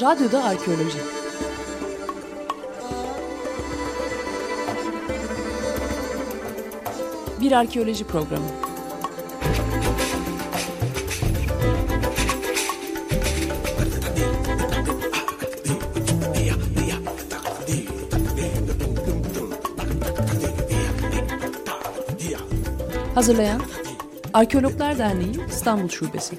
Radyoda Arkeoloji Bir arkeoloji programı. Hazırlayan Arkeologlar Derneği İstanbul Şubesi.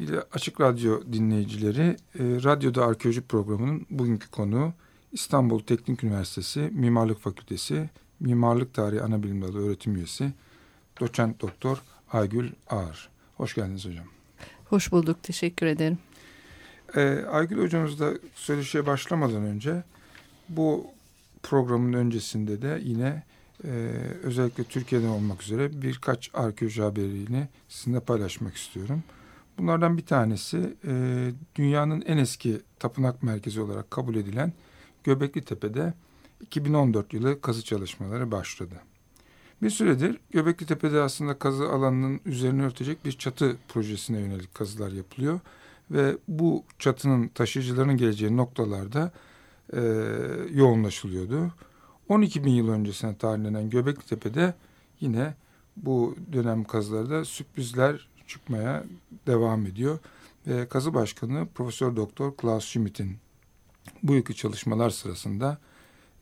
Sevgili Açık Radyo dinleyicileri, e, Radyoda Arkeoloji programının bugünkü konuğu İstanbul Teknik Üniversitesi Mimarlık Fakültesi Mimarlık Tarihi Anabilim Dalı öğretim üyesi Doçent Doktor Aygül Ağar. Hoş geldiniz hocam. Hoş bulduk, teşekkür ederim. E, Aygül hocamız da söyleşiye başlamadan önce bu programın öncesinde de yine e, özellikle Türkiye'den olmak üzere birkaç arkeoloji haberini sizinle paylaşmak istiyorum. Bunlardan bir tanesi e, dünyanın en eski tapınak merkezi olarak kabul edilen Göbekli Tepe'de 2014 yılı kazı çalışmaları başladı. Bir süredir Göbekli Tepe'de aslında kazı alanının üzerine örtecek bir çatı projesine yönelik kazılar yapılıyor. Ve bu çatının taşıyıcıların geleceği noktalarda e, yoğunlaşılıyordu. 12 bin yıl öncesine tarihlenen Göbekli Tepe'de yine bu dönem kazılarda sürprizler çıkmaya devam ediyor. Ve kazı başkanı Profesör Doktor Klaus Schmidt'in bu yılki çalışmalar sırasında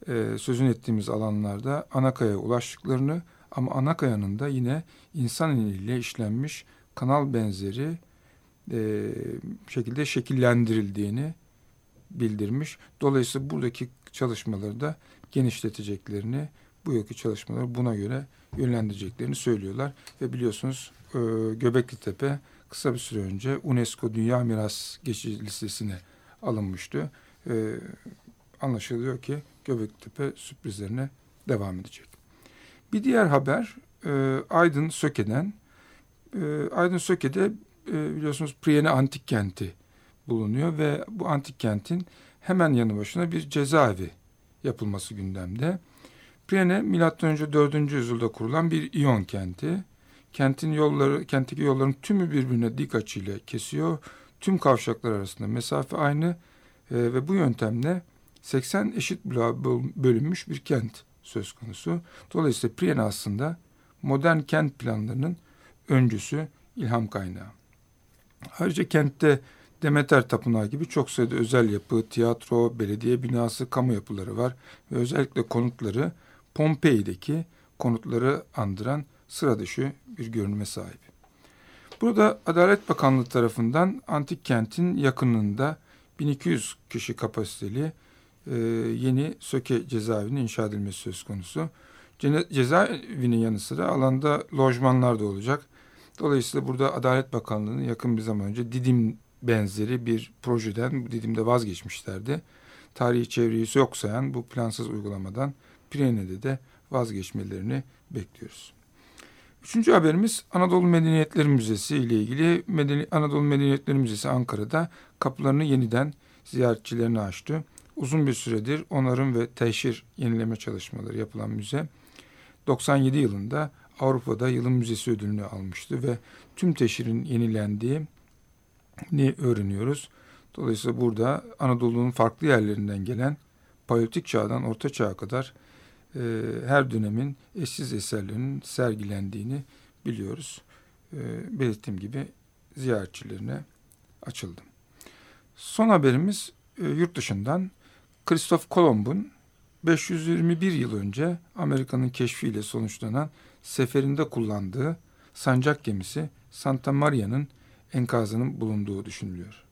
e, sözün ettiğimiz alanlarda Anakaya ulaştıklarını ama Anakaya'nın da yine insan eliyle işlenmiş kanal benzeri e, şekilde şekillendirildiğini bildirmiş. Dolayısıyla buradaki çalışmaları da genişleteceklerini, bu yılki çalışmaları buna göre yönlendireceklerini söylüyorlar. Ve biliyorsunuz e, Göbekli Tepe kısa bir süre önce UNESCO Dünya Miras Geçici Listesi'ne alınmıştı. E, anlaşılıyor ki Göbekli Tepe sürprizlerine devam edecek. Bir diğer haber e, Aydın Söke'den. E, Aydın Söke'de e, biliyorsunuz Priyene Antik Kenti bulunuyor ve bu antik kentin hemen yanı başına bir cezaevi yapılması gündemde. Priene milattan önce 4. yüzyılda kurulan bir İyon kenti. Kentin yolları, kentteki yolların tümü birbirine dik açıyla kesiyor. Tüm kavşaklar arasında mesafe aynı e, ve bu yöntemle 80 eşit bloğa bölünmüş bir kent söz konusu. Dolayısıyla Priene aslında modern kent planlarının öncüsü, ilham kaynağı. Ayrıca kentte Demeter Tapınağı gibi çok sayıda özel yapı, tiyatro, belediye binası, kamu yapıları var ve özellikle konutları Pompei'deki konutları andıran sıra dışı bir görünüme sahip. Burada Adalet Bakanlığı tarafından antik kentin yakınında 1200 kişi kapasiteli e, yeni Söke cezaevinin inşa edilmesi söz konusu. Cezaevinin yanı sıra alanda lojmanlar da olacak. Dolayısıyla burada Adalet Bakanlığı'nın yakın bir zaman önce Didim benzeri bir projeden Didim'de vazgeçmişlerdi. Tarihi çevreyi yok sayan bu plansız uygulamadan Pirene'de de vazgeçmelerini bekliyoruz. Üçüncü haberimiz Anadolu Medeniyetleri Müzesi ile ilgili Medeni, Anadolu Medeniyetleri Müzesi Ankara'da kapılarını yeniden ziyaretçilerine açtı. Uzun bir süredir onarım ve teşhir yenileme çalışmaları yapılan müze 97 yılında Avrupa'da yılın müzesi ödülünü almıştı ve tüm teşhirin yenilendiği ni öğreniyoruz. Dolayısıyla burada Anadolu'nun farklı yerlerinden gelen Paleolitik çağdan Orta Çağ'a kadar e, her dönemin eşsiz eserlerinin sergilendiğini biliyoruz. E, belirttiğim gibi ziyaretçilerine açıldı. Son haberimiz e, yurt dışından Kristof Kolomb'un 521 yıl önce Amerika'nın keşfiyle sonuçlanan seferinde kullandığı sancak gemisi Santa Maria'nın enkazının bulunduğu düşünülüyor.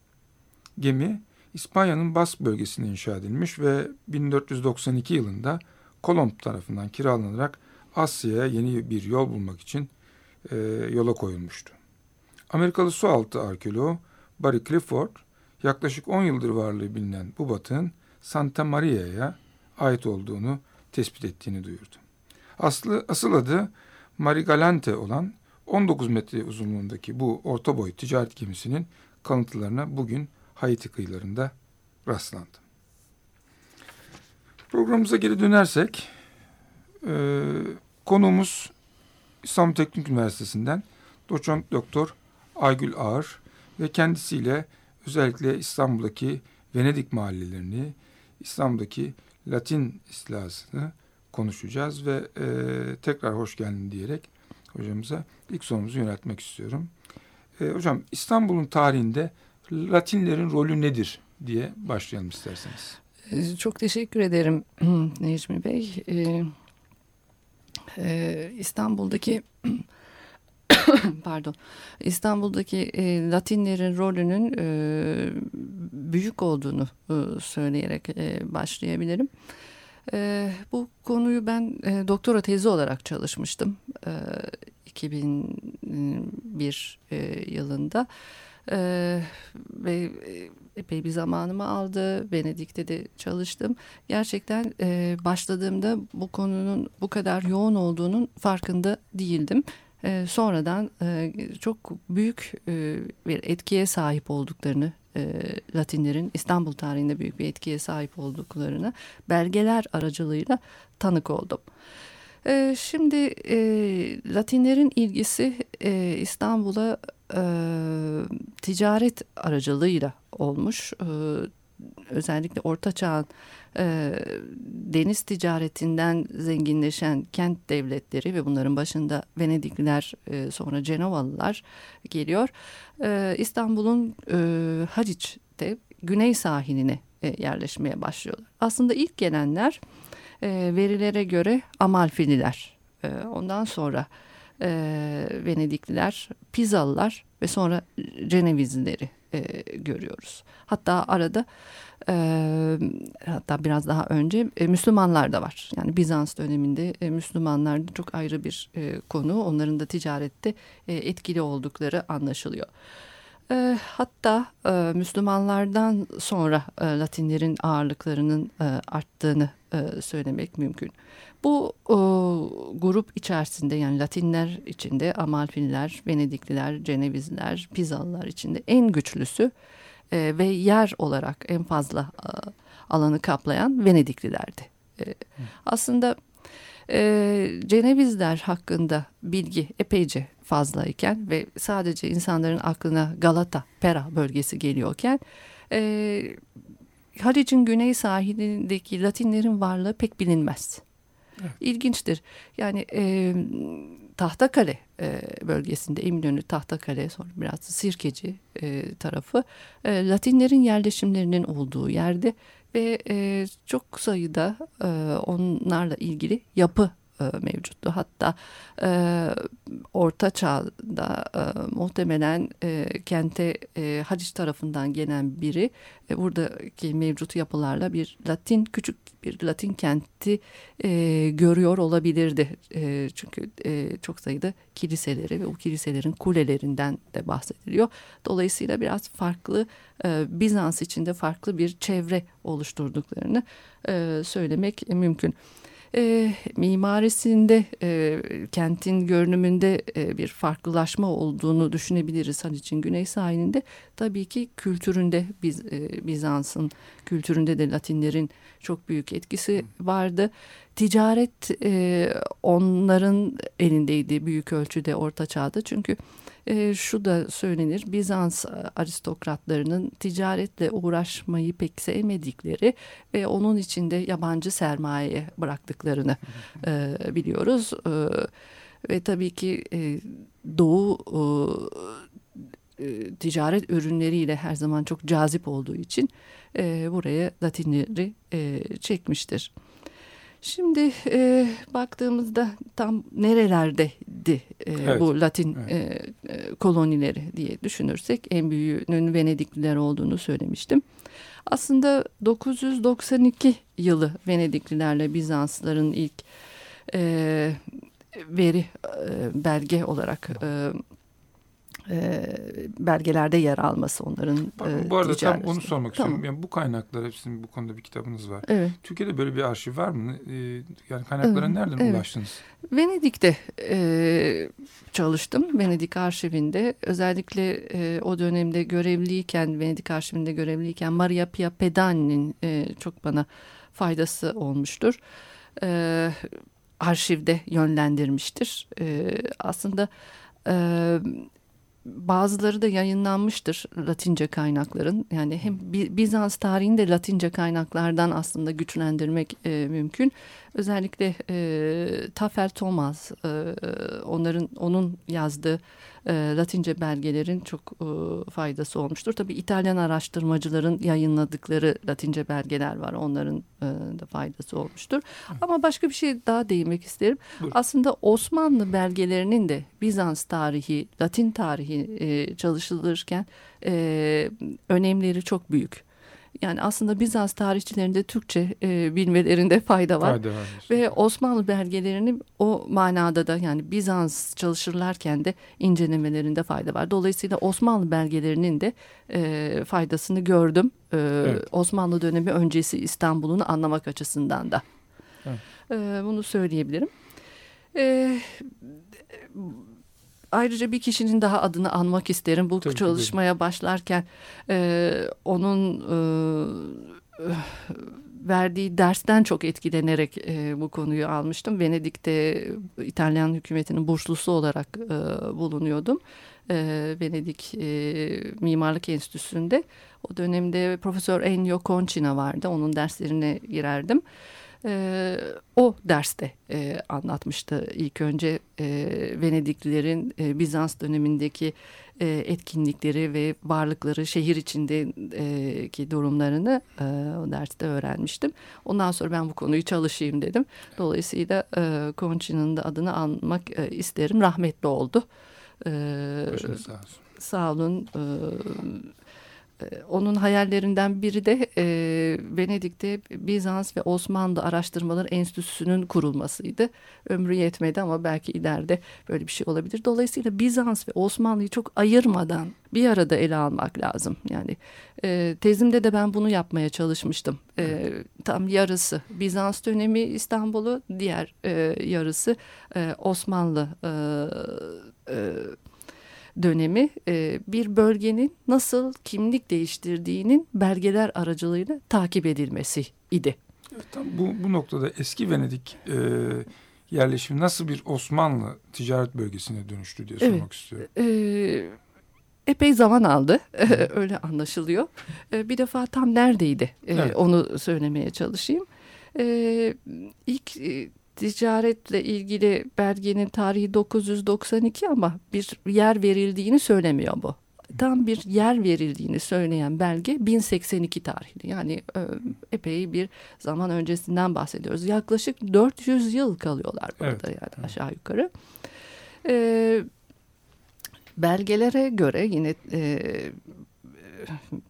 Gemi İspanya'nın Bas bölgesinde inşa edilmiş ve 1492 yılında Kolomb tarafından kiralanarak Asya'ya yeni bir yol bulmak için e, yola koyulmuştu. Amerikalı sualtı arkeoloğu Barry Clifford yaklaşık 10 yıldır varlığı bilinen bu batığın Santa Maria'ya ait olduğunu tespit ettiğini duyurdu. Aslı, asıl adı Marigalante olan 19 metre uzunluğundaki bu orta boy ticaret gemisinin kalıntılarına bugün Haiti kıyılarında rastlandı. Programımıza geri dönersek e, konuğumuz İstanbul Teknik Üniversitesi'nden doçent doktor Aygül Ağır ve kendisiyle özellikle İstanbul'daki Venedik mahallelerini, İstanbul'daki Latin istilasını konuşacağız ve e, tekrar hoş geldin diyerek hocamıza ilk sorumuzu yöneltmek istiyorum. E, hocam İstanbul'un tarihinde Latinlerin rolü nedir diye başlayalım isterseniz. Ee, çok teşekkür ederim Necmi Bey. Ee, e, İstanbul'daki pardon İstanbul'daki e, Latinlerin rolünün e, büyük olduğunu söyleyerek başlayabilirim. Bu konuyu ben doktora tezi olarak çalışmıştım e, 2001 e, yılında. Ve epey bir zamanımı aldı. Venedik'te de çalıştım. Gerçekten e, başladığımda bu konunun bu kadar yoğun olduğunun farkında değildim. E, sonradan e, çok büyük e, bir etkiye sahip olduklarını e, Latinlerin İstanbul tarihinde büyük bir etkiye sahip olduklarını belgeler aracılığıyla tanık oldum. E, şimdi e, Latinlerin ilgisi İstanbul'a e, ticaret aracılığıyla olmuş. E, özellikle Orta Çağ'ın e, deniz ticaretinden zenginleşen kent devletleri ve bunların başında Venedikliler e, sonra Cenovalılar geliyor. E, İstanbul'un e, Haliç'te güney sahiline e, yerleşmeye başlıyorlar. Aslında ilk gelenler e, verilere göre Amalfililer. E, ondan sonra e, Venedikliler, Pizalılar ve sonra Cenevizlileri e, görüyoruz. Hatta arada e, hatta biraz daha önce e, Müslümanlar da var. Yani Bizans döneminde e, Müslümanlar çok ayrı bir e, konu. Onların da ticarette e, etkili oldukları anlaşılıyor. E, hatta e, Müslümanlardan sonra e, Latinlerin ağırlıklarının e, arttığını e, söylemek mümkün. Bu e, grup içerisinde yani Latinler içinde Amalfililer, Venedikliler, Cenevizliler, Pizalılar içinde en güçlüsü e, ve yer olarak en fazla e, alanı kaplayan Venediklilerdi. E, aslında e, Cenevizler hakkında bilgi epeyce fazlayken ve sadece insanların aklına Galata, Pera bölgesi geliyorken e, Halic'in güney sahilindeki Latinlerin varlığı pek bilinmez. Evet. İlginçtir. Yani e, Tahtakale e, bölgesinde Eminönü Tahtakale sonra biraz Sirkeci e, tarafı e, Latinlerin yerleşimlerinin olduğu yerde ve e, çok sayıda e, onlarla ilgili yapı e, mevcuttu. Hatta e, Orta Çağ'da e, muhtemelen e, kente e, Haliç tarafından gelen biri e, buradaki mevcut yapılarla bir Latin küçük bir Latin kenti e, görüyor olabilirdi. E, çünkü e, çok sayıda kiliseleri ve o kiliselerin kulelerinden de bahsediliyor. Dolayısıyla biraz farklı e, Bizans içinde farklı bir çevre oluşturduklarını e, söylemek mümkün e, mimarisinde e, kentin görünümünde e, bir farklılaşma olduğunu düşünebiliriz Haliç'in güney sahilinde. Tabii ki kültüründe Biz, e, Bizans'ın kültüründe de Latinlerin çok büyük etkisi vardı. Ticaret e, onların elindeydi büyük ölçüde Orta Çağ'da çünkü şu da söylenir Bizans aristokratlarının ticaretle uğraşmayı pek sevmedikleri ve onun içinde yabancı sermaye bıraktıklarını e, biliyoruz. E, ve tabii ki e, Doğu e, ticaret ürünleriyle her zaman çok cazip olduğu için e, buraya Latinleri e, çekmiştir. Şimdi e, baktığımızda tam nerelerdeydi e, evet. bu Latin evet. e, e, kolonileri diye düşünürsek en büyüğünün Venedikliler olduğunu söylemiştim. Aslında 992 yılı Venediklilerle Bizansların ilk e, veri e, belge olarak e, e, belgelerde yer alması onların e, Bu arada tam onu sormak tamam. istiyorum. Yani bu kaynaklar hepsinin bu konuda bir kitabınız var. Evet. Türkiye'de böyle bir arşiv var mı? E, yani kaynaklara evet. nereden evet. ulaştınız? Venedik'te e, çalıştım. Venedik arşivinde özellikle e, o dönemde görevliyken Venedik arşivinde görevliyken Maria Pia Pedani'nin e, çok bana faydası olmuştur. E, arşivde yönlendirmiştir. E, aslında e, bazıları da yayınlanmıştır Latince kaynakların. Yani hem Bizans tarihini de Latince kaynaklardan aslında güçlendirmek e, mümkün. Özellikle e, Tafer Thomas, e, onların onun yazdığı e, Latince belgelerin çok e, faydası olmuştur. Tabii İtalyan araştırmacıların yayınladıkları Latince belgeler var. Onların e, da faydası olmuştur. Ama başka bir şey daha değinmek isterim. Buyur. Aslında Osmanlı belgelerinin de Bizans tarihi, Latin tarihi e, çalışılırken e, önemleri çok büyük. Yani aslında Bizans tarihçilerinde Türkçe e, bilmelerinde fayda var. Fayda var. Ve Osmanlı belgelerini o manada da yani Bizans çalışırlarken de incelemelerinde fayda var. Dolayısıyla Osmanlı belgelerinin de e, faydasını gördüm. E, evet. Osmanlı dönemi öncesi İstanbul'unu anlamak açısından da. Evet. E, bunu söyleyebilirim. E, ayrıca bir kişinin daha adını anmak isterim. Bu Tabii çalışmaya ki. başlarken e, onun e, verdiği dersten çok etkilenerek e, bu konuyu almıştım. Venedik'te İtalyan hükümetinin burslusu olarak e, bulunuyordum. E, Venedik e, Mimarlık Enstitüsü'nde. O dönemde Profesör Ennio Concina vardı. Onun derslerine girerdim e, o derste e, anlatmıştı ilk önce e, Venediklilerin e, Bizans dönemindeki e, etkinlikleri ve varlıkları şehir içindeki durumlarını e, o derste öğrenmiştim. Ondan sonra ben bu konuyu çalışayım dedim. Dolayısıyla e, Conchi'nin de adını anmak e, isterim. Rahmetli oldu. E, sağ olsun. Sağ olun. E, onun hayallerinden biri de e, Venedik'te Bizans ve Osmanlı Araştırmaları Enstitüsü'nün kurulmasıydı. Ömrü yetmedi ama belki ileride böyle bir şey olabilir. Dolayısıyla Bizans ve Osmanlı'yı çok ayırmadan bir arada ele almak lazım. Yani e, tezimde de ben bunu yapmaya çalışmıştım. E, tam yarısı Bizans dönemi İstanbul'u, diğer e, yarısı e, Osmanlı e, e, dönemi e, bir bölgenin nasıl kimlik değiştirdiğinin belgeler aracılığıyla takip edilmesi idi. Evet, tam bu, bu noktada eski Venedik e, yerleşimi nasıl bir Osmanlı ticaret bölgesine dönüştü diye sormak evet, istiyorum. E, epey zaman aldı. Öyle anlaşılıyor. E, bir defa tam neredeydi e, evet. onu söylemeye çalışayım. İlk ticaretle ilgili belgenin tarihi 992 ama bir yer verildiğini söylemiyor bu. Tam bir yer verildiğini söyleyen belge 1082 tarihli. Yani e, epey bir zaman öncesinden bahsediyoruz. Yaklaşık 400 yıl kalıyorlar burada evet. yani aşağı yukarı. E, belgelere göre yine e,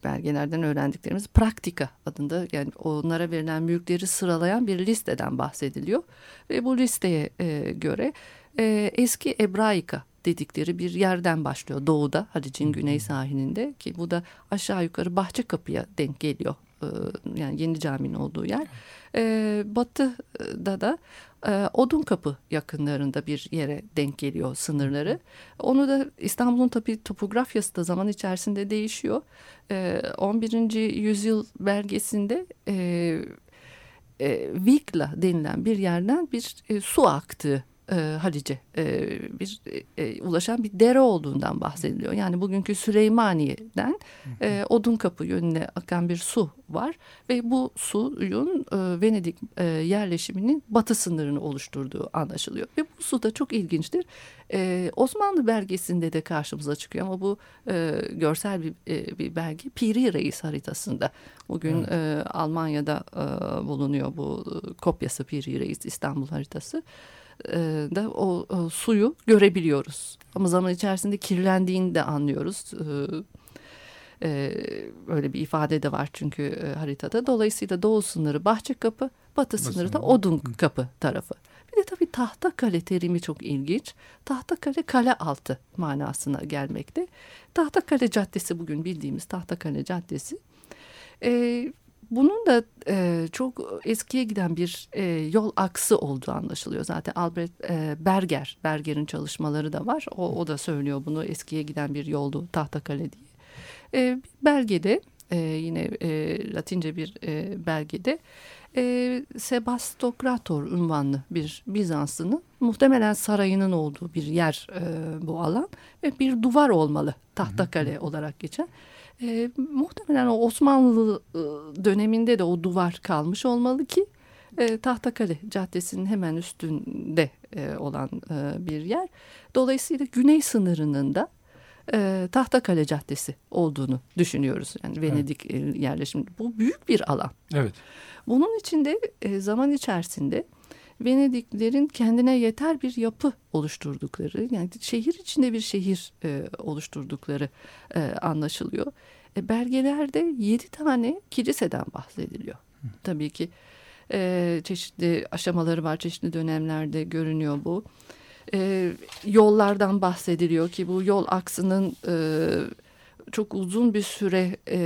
belgelerden öğrendiklerimiz praktika adında yani onlara verilen mülkleri sıralayan bir listeden bahsediliyor. Ve bu listeye e, göre e, eski Ebraika dedikleri bir yerden başlıyor doğuda Halic'in güney sahilinde ki bu da aşağı yukarı Bahçe Kapı'ya denk geliyor e, yani yeni caminin olduğu yer. E, batı'da da e, Odun Kapı yakınlarında bir yere denk geliyor sınırları. Onu da İstanbul'un tabi topografyası da zaman içerisinde değişiyor. 11. yüzyıl belgesinde Vikla denilen bir yerden bir su aktığı e, Halice e, bir e, ulaşan bir dere olduğundan bahsediliyor. Yani bugünkü Süleymaniye'den e, Kapı yönüne akan bir su var ve bu suyun e, Venedik e, yerleşiminin batı sınırını oluşturduğu anlaşılıyor. Ve bu su da çok ilginçtir. E, Osmanlı belgesinde de karşımıza çıkıyor ama bu e, görsel bir, e, bir belge Piri Reis haritasında. Bugün evet. e, Almanya'da e, bulunuyor bu e, kopyası Piri Reis İstanbul haritası. E, da o, o suyu görebiliyoruz. Ama zaman içerisinde kirlendiğini de anlıyoruz. E, e, öyle bir ifade de var çünkü e, haritada. Dolayısıyla doğu sınırı Bahçe Kapı, batı sınırı da Odun Kapı tarafı. Bir de tabii tahta kale terimi çok ilginç. Tahta kale kale altı manasına gelmekte. Tahta kale caddesi bugün bildiğimiz tahta kale caddesi. E, bunun da e, çok eskiye giden bir e, yol aksı olduğu anlaşılıyor. Zaten Albert e, Berger, Berger'in çalışmaları da var. O, o da söylüyor bunu eskiye giden bir yoldu Tahtakale diye. E, belgede e, yine e, Latince bir e, belgede e, Sebastokrator unvanlı bir Bizanslı'nın muhtemelen sarayının olduğu bir yer e, bu alan ve bir duvar olmalı Tahtakale olarak geçen. E, muhtemelen o Osmanlı e, döneminde de o duvar kalmış olmalı ki e, Tahtakale Caddesi'nin hemen üstünde e, olan e, bir yer. Dolayısıyla güney sınırının da e, Tahtakale Caddesi olduğunu düşünüyoruz. Yani Venedik evet. yerleşimi. Bu büyük bir alan. Evet. Bunun içinde e, zaman içerisinde Venediklerin kendine yeter bir yapı oluşturdukları yani şehir içinde bir şehir e, oluşturdukları e, anlaşılıyor. E, belgelerde yedi tane kiliseden bahsediliyor. Hı. Tabii ki e, çeşitli aşamaları var çeşitli dönemlerde görünüyor bu. E, yollardan bahsediliyor ki bu yol aksının e, çok uzun bir süre e,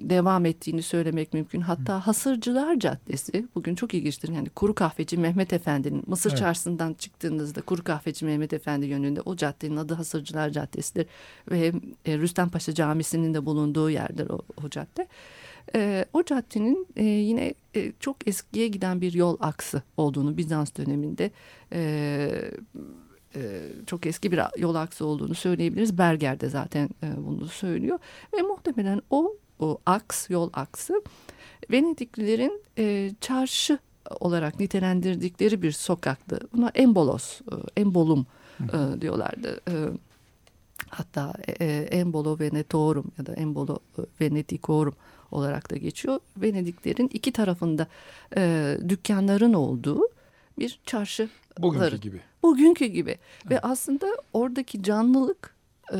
devam ettiğini söylemek mümkün. Hatta Hasırcılar Caddesi bugün çok ilginçtir. Yani Kuru Kahveci Mehmet Efendi'nin Mısır evet. Çarşısı'ndan çıktığınızda Kuru Kahveci Mehmet Efendi yönünde o caddenin adı Hasırcılar Caddesi'dir. Ve e, Rüstem Paşa Camisi'nin de bulunduğu yerdir o, o cadde. E, o caddenin e, yine e, çok eskiye giden bir yol aksı olduğunu Bizans döneminde e, e, çok eski bir yol aksı olduğunu söyleyebiliriz. Berger de zaten e, bunu söylüyor. Ve muhtemelen o, o aks, yol aksı Venediklilerin e, çarşı olarak nitelendirdikleri bir sokaktı. Buna embolos, e, embolum e, diyorlardı. E, hatta e, embolo venetorum ya da embolo venedicorum olarak da geçiyor. Venediklerin iki tarafında e, dükkanların olduğu bir çarşı. Bugünkü gibi. Bugünkü gibi. Evet. Ve aslında oradaki canlılık e,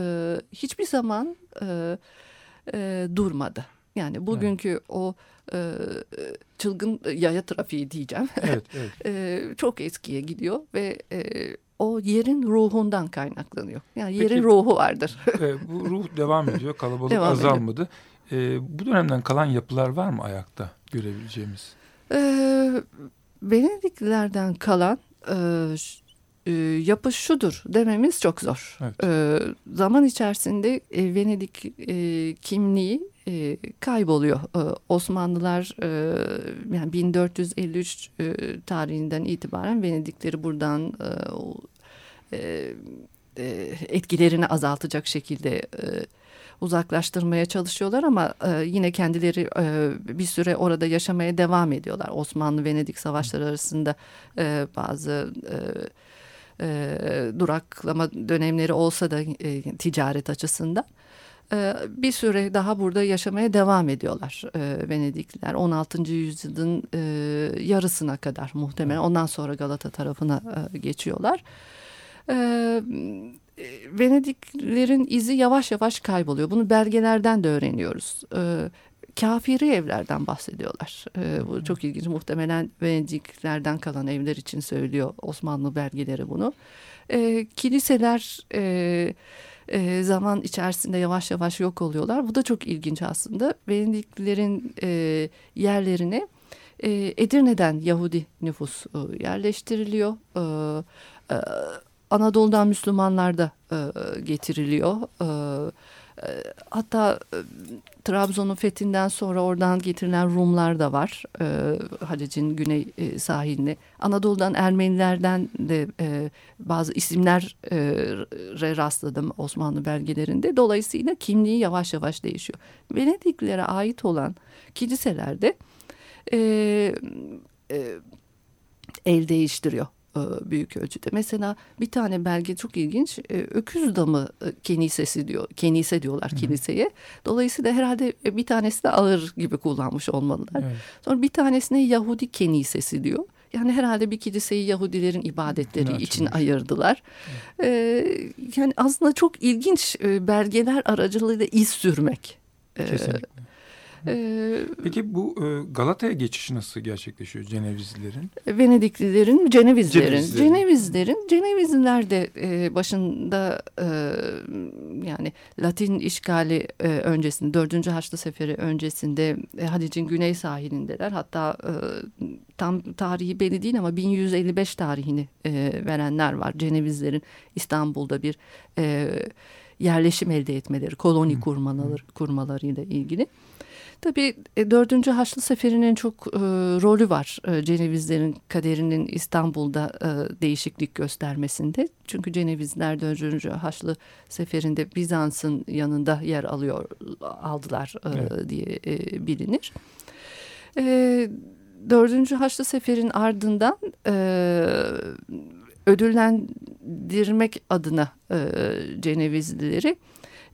hiçbir zaman e, e, durmadı. Yani bugünkü evet. o e, çılgın yaya trafiği diyeceğim. Evet, evet. e, çok eskiye gidiyor ve e, o yerin ruhundan kaynaklanıyor. Yani yerin Peki, ruhu vardır. e, bu ruh devam ediyor. Kalabalık devam azalmadı. E, bu dönemden kalan yapılar var mı ayakta görebileceğimiz? E, Venediklilerden kalan e, e, yapı şudur dememiz çok zor. Evet. E, zaman içerisinde e, Venedik e, kimliği e, kayboluyor. E, Osmanlılar e, yani 1453 e, tarihinden itibaren Venedikleri buradan e, e, etkilerini azaltacak şekilde e, uzaklaştırmaya çalışıyorlar ama e, yine kendileri e, bir süre orada yaşamaya devam ediyorlar. Osmanlı-Venedik savaşları arasında e, bazı e, e, duraklama dönemleri olsa da e, ticaret açısından e, bir süre daha burada yaşamaya devam ediyorlar e, Venedikliler. 16. yüzyılın e, yarısına kadar muhtemelen ondan sonra Galata tarafına geçiyorlar. Venediklerin izi yavaş yavaş kayboluyor. Bunu belgelerden de öğreniyoruz. Kafiri evlerden bahsediyorlar. E, bu çok ilginç. Muhtemelen Venediklerden kalan evler için söylüyor Osmanlı belgeleri bunu. E, kiliseler e, e, zaman içerisinde yavaş yavaş yok oluyorlar. Bu da çok ilginç aslında. Venediklilerin e, yerlerine e, Edirne'den Yahudi nüfus e, yerleştiriliyor. E, e, Anadolu'dan Müslümanlar da e, getiriliyor. E, e, hatta e, Trabzon'un fethinden sonra oradan getirilen Rumlar da var. E, Halic'in güney e, sahiline. Anadolu'dan Ermenilerden de e, bazı isimler e, rastladım Osmanlı belgelerinde. Dolayısıyla kimliği yavaş yavaş değişiyor. Venediklilere ait olan kiliselerde e, e, el değiştiriyor büyük ölçüde. Mesela bir tane belge çok ilginç. E, öküz damı e, kenisesi diyor. Kenise diyorlar kiliseye. Dolayısıyla herhalde bir tanesi de ağır gibi kullanmış olmalılar. Evet. Sonra bir tanesine Yahudi kenisesi diyor. Yani herhalde bir kiliseyi Yahudilerin ibadetleri evet, için ayırdılar. Evet. Ee, yani aslında çok ilginç belgeler aracılığıyla iz sürmek. Kesinlikle. E, Peki bu e, Galata'ya geçiş nasıl gerçekleşiyor Cenevizlilerin? Venediklilerin, Cenevizlerin, Cenevizlerin. Cenevizlerin, Cenevizliler de e, başında e, yani Latin işgali e, öncesinde, 4. Haçlı Seferi öncesinde e, Halic'in güney sahilindeler. Hatta e, tam tarihi belli değil ama 1155 tarihini e, verenler var. Cenevizlerin İstanbul'da bir e, yerleşim elde etmeleri, koloni kurmaları, kurmalarıyla ilgili. Tabii e, 4. Haçlı Seferi'nin çok e, rolü var e, Cenevizlerin kaderinin İstanbul'da e, değişiklik göstermesinde. Çünkü Cenevizler 4. Haçlı Seferi'nde Bizans'ın yanında yer alıyor aldılar e, Evet. diye e, bilinir. E, 4. Haçlı Sefer'in ardından e, ödüllendirmek adına e, Cenevizlileri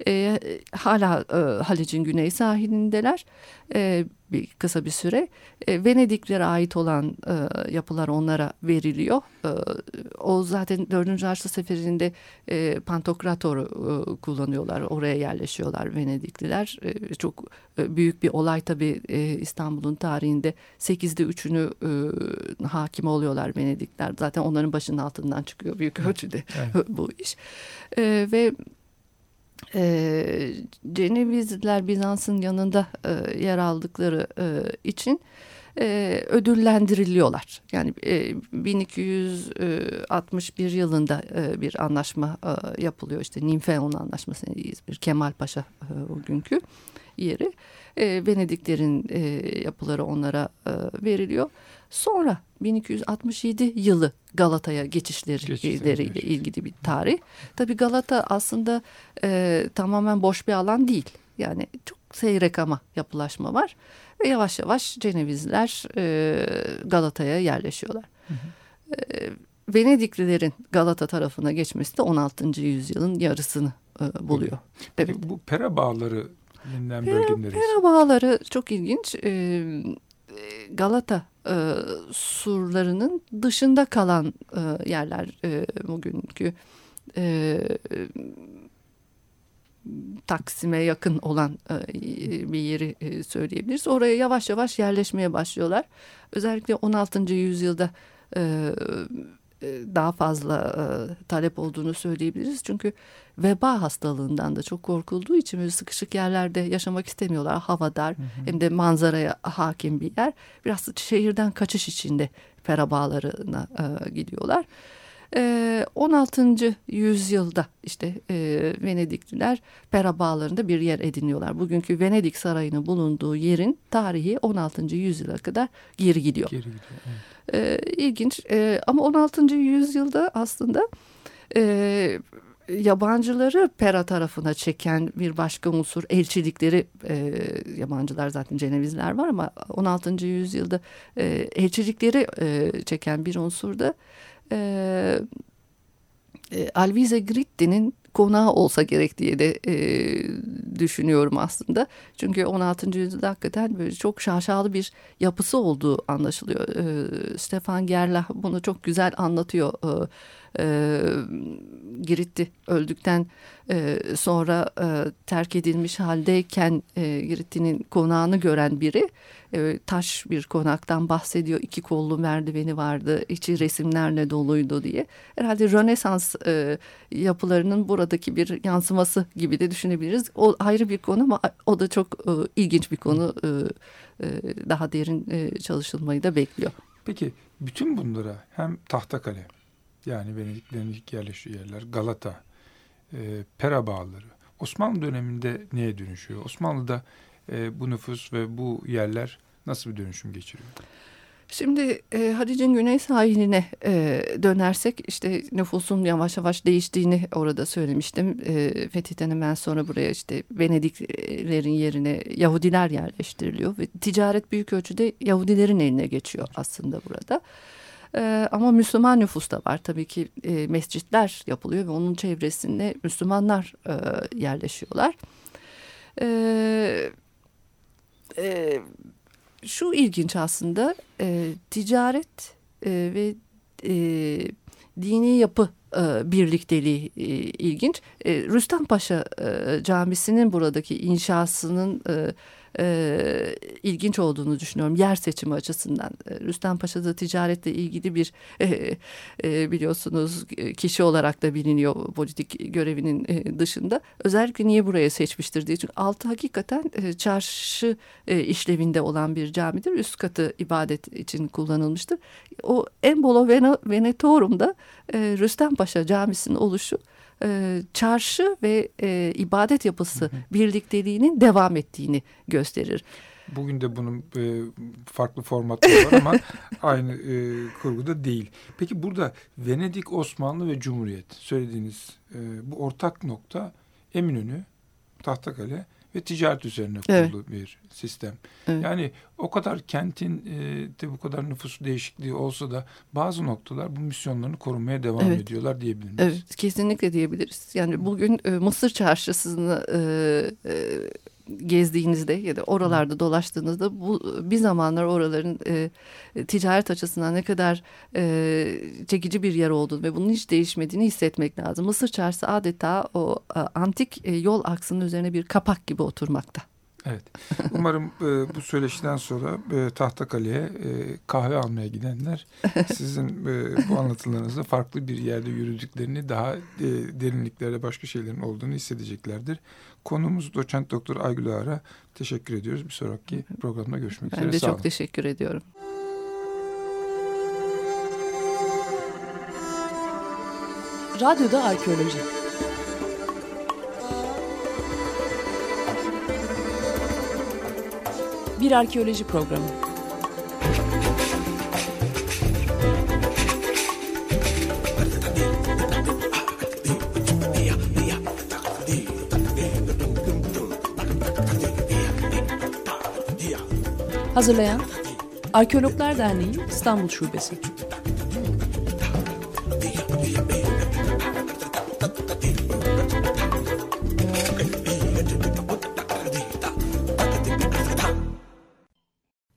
e, hala e, Halic'in güney sahilindeler e, bir kısa bir süre. E, Venediklere ait olan e, yapılar onlara veriliyor. E, o zaten 4. Haçlı Seferi'nde e, Pantokrator'u e, kullanıyorlar. Oraya yerleşiyorlar Venedikliler. E, çok e, büyük bir olay tabii e, İstanbul'un tarihinde 8'de 3'ünü e, hakim oluyorlar Venedikler. Zaten onların başının altından çıkıyor büyük ölçüde Evet. bu iş. E, ve e, Cenevizliler Bizans'ın yanında e, yer aldıkları e, için e, ödüllendiriliyorlar. Yani e, 1261 yılında e, bir anlaşma e, yapılıyor. İşte Nimfeon Anlaşması İzmir Kemal Paşa e, o günkü yeri. E, Venediklerin e, yapıları onlara e, veriliyor. Sonra 1267 yılı Galata'ya geçişleri Geçişleri, ile geçişleri. ilgili bir tarih. Tabii Galata aslında e, tamamen boş bir alan değil. Yani çok seyrek ama yapılaşma var. Ve yavaş yavaş Cenevizler e, Galata'ya yerleşiyorlar. E, Venediklilerin Galata tarafına geçmesi de 16. yüzyılın yarısını e, buluyor. Evet. Peki bu Pera bağları bilinen bölge neresi? Pera bağları çok ilginç. E, Galata e, surlarının dışında kalan e, yerler e, bugünkü e, Taksim'e yakın olan e, bir yeri e, söyleyebiliriz. Oraya yavaş yavaş yerleşmeye başlıyorlar. Özellikle 16. yüzyılda e, daha fazla e, talep olduğunu söyleyebiliriz. Çünkü veba hastalığından da çok korkulduğu için böyle sıkışık yerlerde yaşamak istemiyorlar. Hava dar hem de manzaraya hakim bir yer. Biraz şehirden kaçış içinde pera bağlarına e, gidiyorlar. E, 16. yüzyılda işte e, Venedikliler pera bağlarında bir yer ediniyorlar. Bugünkü Venedik Sarayı'nın bulunduğu yerin tarihi 16. yüzyıla kadar geri gidiyor. Geri gidiyor. evet. E, ilginç e, ama 16. yüzyılda aslında e, yabancıları Pera tarafına çeken bir başka unsur elçilikleri e, yabancılar zaten Cenevizler var ama 16. yüzyılda e, elçilikleri e, çeken bir unsur da e, e, Alvise Gritti'nin konağı olsa gerek diye de e, düşünüyorum aslında. Çünkü 16. yüzyılda hakikaten böyle çok şaşalı bir yapısı olduğu anlaşılıyor. E, Stefan Gerlach bunu çok güzel anlatıyor. E, e, Giritti öldükten e, sonra e, terk edilmiş haldeyken e, Giritti'nin konağını gören biri e, taş bir konaktan bahsediyor. İki kollu merdiveni vardı, içi resimlerle doluydu diye. Herhalde Rönesans e, yapılarının buradaki bir yansıması gibi de düşünebiliriz. O ayrı bir konu ama o da çok e, ilginç bir konu. E, e, daha derin e, çalışılmayı da bekliyor. Peki bütün bunlara hem Tahtakale yani Venediklerin ilk yerleştiği yerler, Galata, e, Pera bağları Osmanlı döneminde neye dönüşüyor? Osmanlı'da e, bu nüfus ve bu yerler nasıl bir dönüşüm geçiriyor? Şimdi e, Halic'in güney sahiline e, dönersek işte nüfusun yavaş yavaş değiştiğini orada söylemiştim. E, fetihten hemen sonra buraya işte Venediklerin yerine Yahudiler yerleştiriliyor ve ticaret büyük ölçüde Yahudilerin eline geçiyor aslında burada. E, ama Müslüman nüfus da var tabii ki e, mescitler yapılıyor ve onun çevresinde Müslümanlar e, yerleşiyorlar. E, e, şu ilginç aslında e, ticaret e, ve e, dini yapı e, birlikteliği e, ilginç. E, Rüstem Paşa e, Camisi'nin buradaki inşasının e, e, ilginç olduğunu düşünüyorum yer seçimi açısından. E, Rüstem Paşa'da ticaretle ilgili bir e, e, biliyorsunuz kişi olarak da biliniyor politik görevinin e, dışında. Özellikle niye buraya seçmiştir diye. Çünkü altı hakikaten e, çarşı e, işlevinde olan bir camidir. Üst katı ibadet için kullanılmıştır. O Embolo Venetorum'da e, Rüstem Paşa Camisi'nin oluşu e, çarşı ve e, ibadet yapısı hı hı. birlikteliğinin devam ettiğini gösterir. Bugün de bunun e, farklı formatları var ama aynı e, kurguda değil. Peki burada Venedik, Osmanlı ve Cumhuriyet söylediğiniz e, bu ortak nokta Eminönü, Tahtakale ve ticaret üzerine kurulu evet. bir sistem. Evet. Yani o kadar kentin e, de bu kadar nüfus değişikliği olsa da bazı noktalar bu misyonlarını korumaya devam evet. ediyorlar diyebilir miyiz? Evet kesinlikle diyebiliriz. Yani bugün e, Mısır çarşısını e, e, gezdiğinizde ya da oralarda dolaştığınızda bu bir zamanlar oraların e, ticaret açısından ne kadar e, çekici bir yer olduğunu ve bunun hiç değişmediğini hissetmek lazım. Mısır çarşısı adeta o e, antik e, yol aksının üzerine bir kapak gibi oturmakta. Evet. Umarım e, bu söyleşiden sonra e, Tahtakale'ye e, kahve almaya gidenler sizin e, bu anlatılarınızda farklı bir yerde yürüdüklerini daha e, derinliklerde başka şeylerin olduğunu hissedeceklerdir. Konumuz doçent doktor Aygül Ağar'a teşekkür ediyoruz. Bir sonraki programda görüşmek ben üzere. Ben de çok teşekkür ediyorum. Radyoda Arkeoloji Bir arkeoloji programı. Hazırlayan Arkeologlar Derneği İstanbul Şubesi.